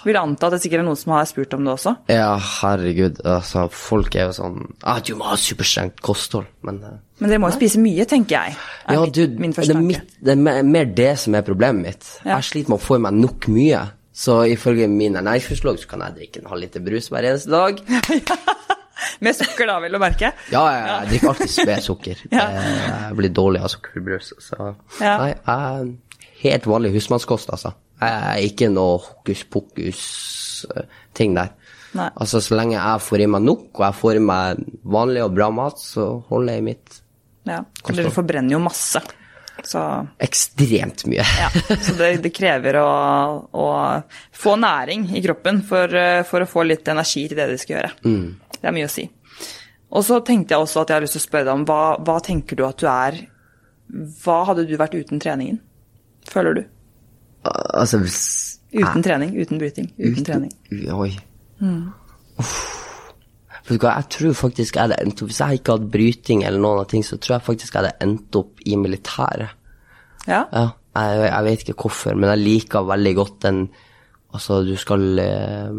Vil anta at det sikkert er noen som har spurt om det også. ja, herregud. Altså, folk er jo sånn ah, Du må ha superstrengt kosthold. Men uh, Men dere må jo spise mye, tenker jeg. ja, du, min det er, mitt, det er mer- mer det som er problemet mitt. Ja. Jeg sliter med å få i meg nok mye. Så ifølge min ernæringsfysiolog så kan jeg drikke en halv liter brus hver eneste dag. *laughs* Med sukker, da, vil du merke. Ja, jeg, jeg drikker alltid med sukker. *laughs* Ja. Eh, Jeg blir dårlig av sukkerbrus. Så Ja. nei, jeg helt vanlig husmannskost, altså. Er ikke noe hokus pokus-ting der. Nei. Altså, så lenge jeg får i meg nok, og jeg får i meg vanlig og bra mat, så holder jeg i mitt Ja, for dere forbrenner jo masse. Så, ekstremt mye. ja. så det, det krever å, å få næring i kroppen for, eh, for å få litt energi til det de skal gjøre. Det er mye å si. Og så tenkte jeg også at jeg har lyst til å spørre deg om hva, hva tenker du at du er Hva hadde du vært uten treningen? Føler du? Altså, hvis Uten trening, uten bryting, uten trening. Oi. Uff. Vet jeg tror faktisk jeg hadde endt opp Hvis jeg ikke hadde bryting eller noen av ting, så tror jeg faktisk jeg hadde endt opp i militæret. Ja? Ja, jeg, jeg vet ikke hvorfor, men jeg liker veldig godt den Altså, du skal eh,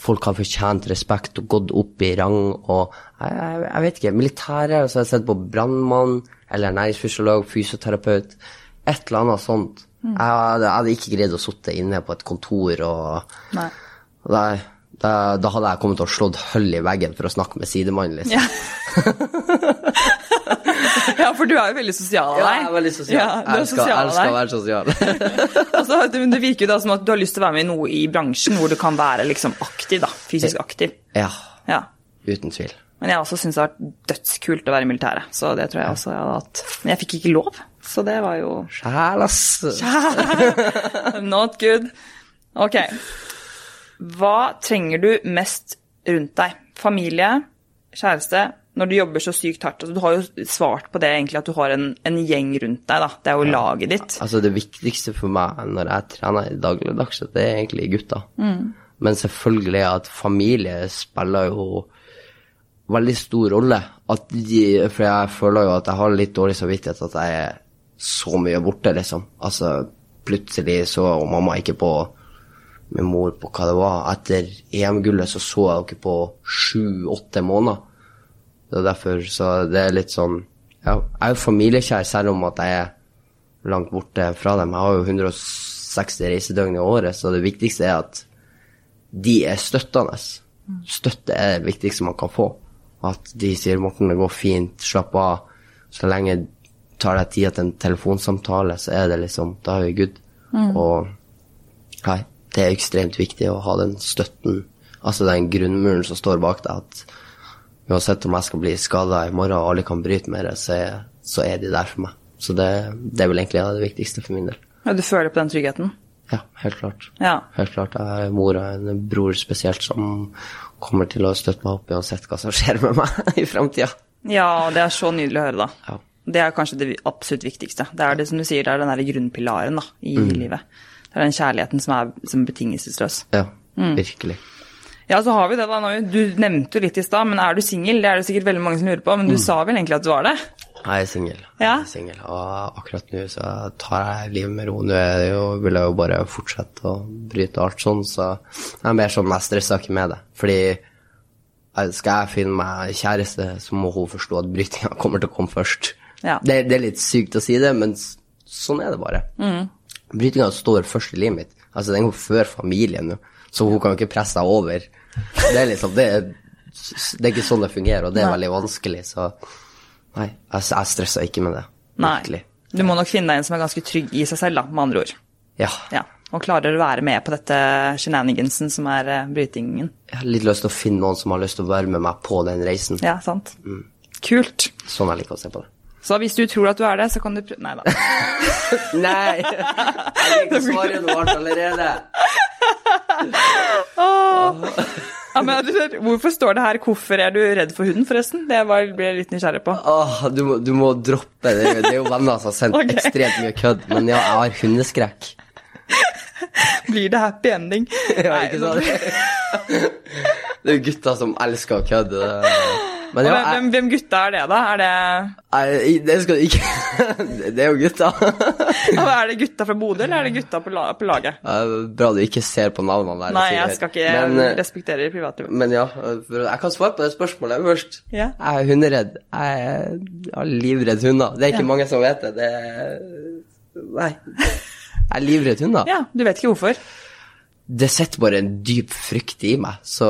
Folk har fortjent respekt og gått opp i rang og Jeg, jeg, jeg vet ikke. Militæret, så har jeg sett på brannmann eller næringsfysiolog, fysioterapeut. Et eller annet sånt. Jeg, hadde, jeg hadde ikke greid å sitte inne på et kontor og da, da, da hadde jeg kommet til å slått hull i veggen for å snakke med sidemannen, liksom. Ja. *laughs* ja, for du er jo veldig sosial av deg. Ja, jeg er veldig sosial. Ja, du er jeg elsker, sosial elsker å være sosial. *laughs* Altså, det, det virker jo da som at du har lyst til å være med i noe i bransjen hvor du kan være liksom aktiv, da. Fysisk aktiv. ja, Ja. uten tvil. Men jeg også syns det har vært dødskult å være i militæret, så det tror jeg også jeg hadde hatt. Men jeg fikk ikke lov, så det var jo Sjæl, ass. *laughs* Not good. Ok. Hva trenger du mest rundt deg? Familie? Kjæreste? Når du jobber så sykt hardt? Altså, du har jo svart på det egentlig, at du har en, en gjeng rundt deg. da. Det er jo laget ditt. Altså, det viktigste for meg når jeg trener i dagligdags, det er egentlig gutta. Men selvfølgelig at familie spiller jo veldig stor rolle. De, for jeg føler jo at jeg har litt dårlig samvittighet at jeg er så mye borte, liksom. Altså, plutselig så og mamma ikke på min mor på hva det var. Etter EM-gullet så så jeg henne på sju-åtte måneder. Det er derfor så det er litt sånn Ja, jeg er jo familiekjær selv om at jeg er langt borte fra dem. Jeg har jo 160 reisedøgn i året, så det viktigste er at de er støttende. Støtte er det viktigste man kan få. At de sier 'Morten, det går fint, slapp av'. Så lenge tar deg tid til en telefonsamtale, så er det liksom Da er vi good. Og nei, det er ekstremt viktig å ha den støtten, altså den grunnmuren som står bak deg. at Uansett om jeg skal bli skada i morgen og alle kan bryte med det, så er, så er de der for meg. Så det, det er vel egentlig det viktigste for min del. Ja, du føler på den tryggheten? Ja, helt klart. Ja. Helt klart. Jeg har mor og en bror spesielt som kommer til å støtte meg opp uansett hva som skjer med meg *laughs* i framtida. Ja, det er så nydelig å høre, da. Ja. Det er kanskje det absolutt viktigste. Det er det som du sier, det er den der grunnpilaren da, i livet. Det er den kjærligheten som er, som er betingelsesløs. Ja, virkelig. Ja, så har vi det da. nå. Du nevnte jo litt i stad, men er du singel? Det er det sikkert veldig mange som lurer på, men du sa vel egentlig at du var det? Jeg er singel. Ja. Og akkurat nå så tar jeg livet med ro. Nå er det jo, vil jeg jo bare fortsette å bryte alt sånn, så jeg er mer sånn jeg stresser ikke med det. Fordi eh, skal jeg finne meg kjæreste, så må hun forstå at brytinga *laughs* kommer til å komme først. Ja. Det, det er litt sykt å si det, men sånn er det bare. Mm. Brytinga står først i livet mitt. Altså, den går før familien nå, så hun kan jo ikke presse deg over. Det er liksom, det, det er ikke sånn det fungerer, og det er veldig vanskelig, så nei, jeg, jeg stresser ikke med det. Nei. Virkelig. Du må nok finne deg en som er ganske trygg i seg selv, da, med andre ord. Ja. Ja. Og klarer å være med på dette shenanigansen som er eh, brytingen. Jeg har litt lyst til å finne noen som har lyst til å være med meg på den reisen. Ja, sant? Kult. Sånn jeg liker å se på det. Så hvis du tror at du er det, så kan du prøve Nei da. *laughs* Nei! Jeg liker svaret svare noe allerede. *laughs* Ja, men, hvorfor står det her 'Hvorfor er du redd for hunden', forresten? Det var, ble jeg litt nysgjerrig på. Åh, du, må, du må droppe det. Det er jo venner som har sendt *laughs* okay. ekstremt mye kødd. Men ja, jeg har hundeskrekk. *laughs* Blir det happy ending? *laughs* Ja, ikke sant? Det er jo gutter som elsker å kødde. Men ja, hvem, hvem, gutta er det, da? Er det, Nei, det skal du ikke *laughs* Det er jo gutter. *laughs* Ja, er det gutta fra Bodø, eller er det gutta på, laget? Bra du ikke ser på navnene der. Nei, jeg skal ikke Men, eh, respektere privatlivet. Men ja, jeg kan svare på det spørsmålet først. Ja. Jeg er hunderedd. Jeg er er livredd hunder. Det er ikke mange som vet det. det. Nei. Jeg er livredd hunder. Ja, du vet ikke hvorfor? Det sitter bare en dyp frykt i meg, så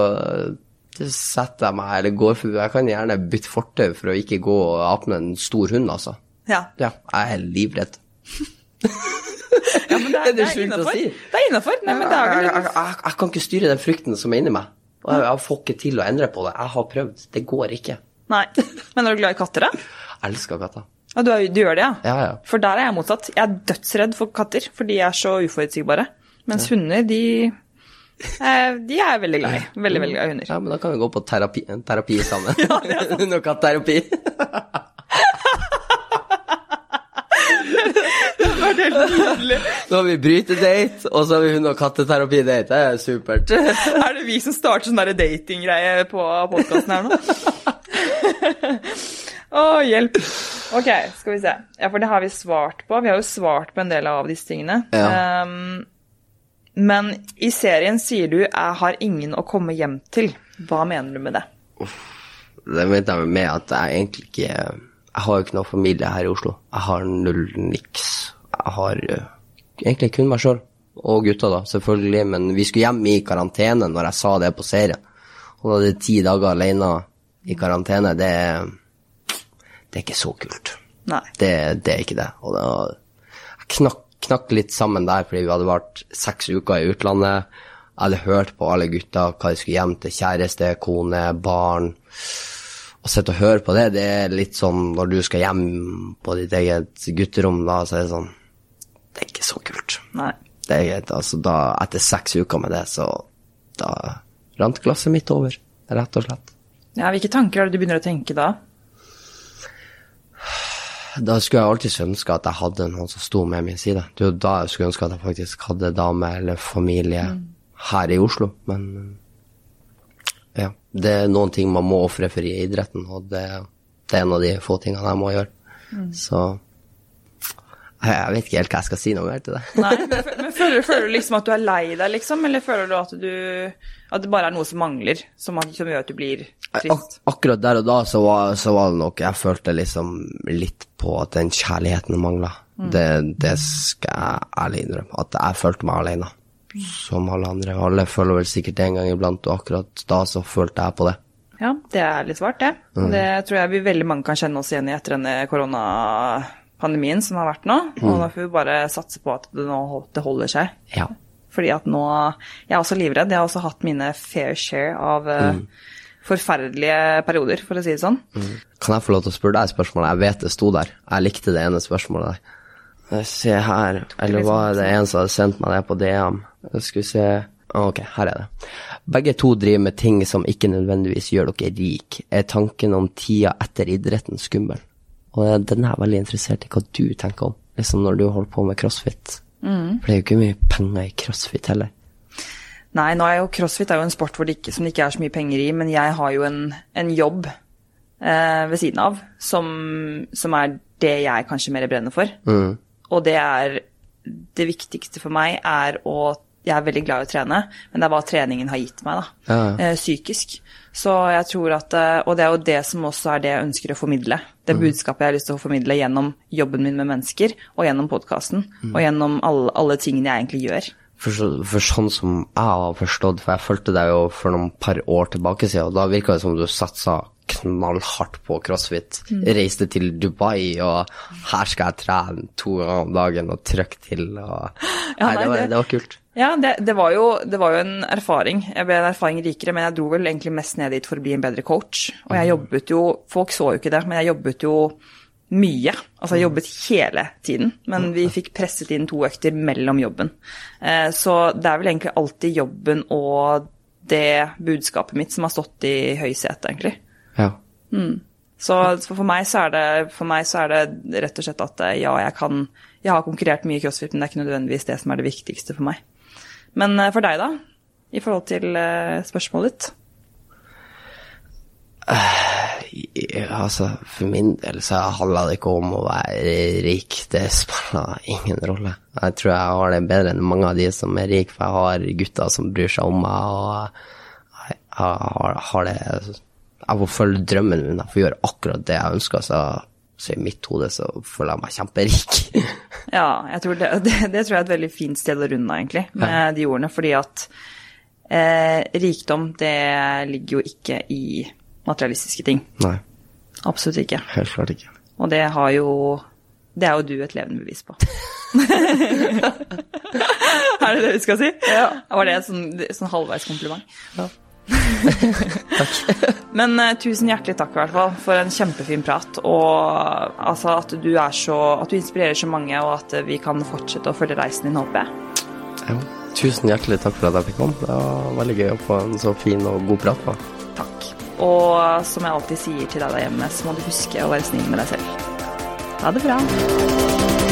setter jeg meg, eller går for Jeg kan gjerne bytte fortau for å ikke gå og åpne en stor hund, altså. Ja, Ja, jeg er livredd. *laughs* ja men det er, *laughs* Er det er å si? Det er innafor. Jeg, jeg, jeg, jeg kan ikke styre den frykten som er inni meg. Og jeg, jeg får ikke til å endre på det. Jeg har prøvd. Det går ikke. Nei. Men er du glad i katter, da? *laughs* Jeg elsker katter. Ja, du, er, du gjør det, ja? Ja, ja. For der er jeg motsatt. Jeg er dødsredd for katter, for de er så uforutsigbare. Mens hunder, de De er veldig glad i. Veldig, veldig glad i hunder. Ja, men da kan vi gå på terapi, terapi sammen. Hund- og katterapi. Det var helt nydelig. *laughs* Så har vi brytedate, og så har vi hund- og katteterapi-date. Det er supert. *laughs* Er det vi som starter sånn datinggreie på podkasten her nå? *laughs* Å, hjelp. Ok, skal vi se. Ja, for det har vi svart på. Vi har jo svart på en del av disse tingene. Ja. Um, men i serien sier du 'jeg har ingen å komme hjem til'. Hva mener du med det? Det mener jeg med at jeg egentlig ikke Jeg har jo ikke noen familie her i Oslo. Jeg har null niks. jeg har uh, egentlig kun meg sjøl. Og gutta, da, selvfølgelig. Men vi skulle hjem i karantene når jeg sa det på serien. Og da er det ti dager alene i karantene, det, det er ikke så kult. Nei. Det, det er ikke det. Og da jeg knakk, knakk litt sammen der fordi vi hadde vært seks uker i utlandet. Jeg hadde hørt på alle gutta hva de skulle hjem til. Kjæreste, kone, barn. Å sitte og høre på det, det er litt sånn når du skal hjem på ditt eget gutterom, da, så er det sånn Det er ikke så kult. Nei. Det er altså da, Etter seks uker med det, så da rant glasset mitt over, rett og slett. Ja, hvilke tanker er det du begynner å tenke da? Da skulle jeg alltid ønske at jeg hadde noen som sto med min side. Det er jo da jeg skulle ønske at jeg faktisk hadde dame eller familie her i Oslo. Men ja, det er noen ting man må ofre for i idretten, og det, det er en av de få tingene jeg må gjøre. Så jeg, vet ikke helt hva jeg skal si noe mer til det. Nei, men, men føler, føler du liksom at du er lei deg, liksom? Eller føler du at du At det bare er noe som mangler, som, som gjør at du blir Ak akkurat der og da så var, så var det nok Jeg følte liksom litt på at den kjærligheten mangla. Det, det skal jeg ærlig innrømme. At jeg følte meg alene. Som alle andre. Alle føler vel sikkert det en gang iblant, og akkurat da så følte jeg på det. Ja, det er litt svart, det. Mm. Det tror jeg vi veldig mange kan kjenne oss igjen i etter denne koronapandemien som har vært nå. Og da får vi bare satse på at det nå det holder seg. Ja. Fordi at nå Jeg er også livredd. Jeg har også hatt mine fair share av eh, forferdelige perioder, for å si det sånn. Kan jeg få lov til å spørre deg et spørsmål? Jeg vet det sto der. Jeg likte det ene spørsmålet der. Se her, eller var det en som hadde sendt meg det på DM? Skal vi se Ok, her er det. Begge to driver med ting som ikke nødvendigvis gjør dere rik. Er tanken om tida etter idretten skummel? Og den er veldig interessert i hva du tenker om, liksom når du holder på med crossfit. For det er jo ikke mye penger i crossfit heller. Nei, nå er jo crossfit er jo en sport det ikke, som det ikke er så mye penger i, men jeg har jo en, en jobb eh, ved siden av som, som er det jeg kanskje mer brenner for. Og det er Det viktigste for meg er å Jeg er veldig glad i å trene, men det er hva treningen har gitt meg, da. Ja, ja. Eh, psykisk. Så jeg tror at eh, Og det er jo det som også er det jeg ønsker å formidle. Det budskapet jeg har lyst til å formidle gjennom jobben min med mennesker, og gjennom podkasten, og gjennom alle, alle tingene jeg egentlig gjør. For, for sånn som jeg har forstått, for jeg fulgte deg jo for noen par år tilbake siden, og da virka det som du satsa knallhardt på crossfit. Reiste til Dubai, og her skal jeg trene to ganger om dagen og trykke til, og *gasps* Ja, Nei, det var, det- var kult. Ja, det, det, var jo, det var jo en erfaring. Jeg ble en erfaring rikere, men jeg dro vel egentlig mest ned dit for å bli en bedre coach. Og jeg jobbet jo Folk så jo ikke det, men jeg jobbet jo mye. Altså jeg jobbet hele tiden. Men vi fikk presset inn to økter mellom jobben. Eh, så det er vel egentlig alltid jobben og det budskapet mitt som har stått i høysetet, egentlig. Ja. Så for for meg, så det, for meg så er det rett og slett at eh, ja, jeg kan Jeg har konkurrert mye i crossfit, men det er ikke nødvendigvis det som er det viktigste for meg. Men eh, for deg, da? I forhold til eh, spørsmålet ditt? Ja, altså, for min del så handler det ikke om å være rik. Det spiller ingen rolle. Jeg tror jeg har det bedre enn mange av de som er rike, for jeg har gutter som bryr seg om meg, og jeg har, har det Jeg får følge drømmen min, jeg får gjøre akkurat det jeg ønsker, så, så i mitt hode så føler jeg meg kjemperik. *laughs* Ja, jeg tror det, det, det tror jeg er et veldig fint sted å runde av, egentlig, med de ordene. Fordi at eh, rikdom, det ligger jo ikke i materialistiske ting. Nei, Absolutt ikke. helt klart ikke. Og det har jo Det er jo du et levende bevis på. *laughs* *laughs* er det det vi skal si? Ja. Var det et sånn, sånn halvveis kompliment? Ja. *laughs* Men uh, tusen hjertelig takk i hvert fall for en kjempefin prat. Og altså, at du er så At du inspirerer så mange, og at vi kan fortsette å følge reisen din, håper jeg. Ja. Tusen hjertelig takk for at jeg fikk komme. Det var veldig gøy å få en så fin og god prat. Da. Takk. Og som jeg alltid sier til deg der hjemme, så må du huske å være snill med deg selv. Ha det bra.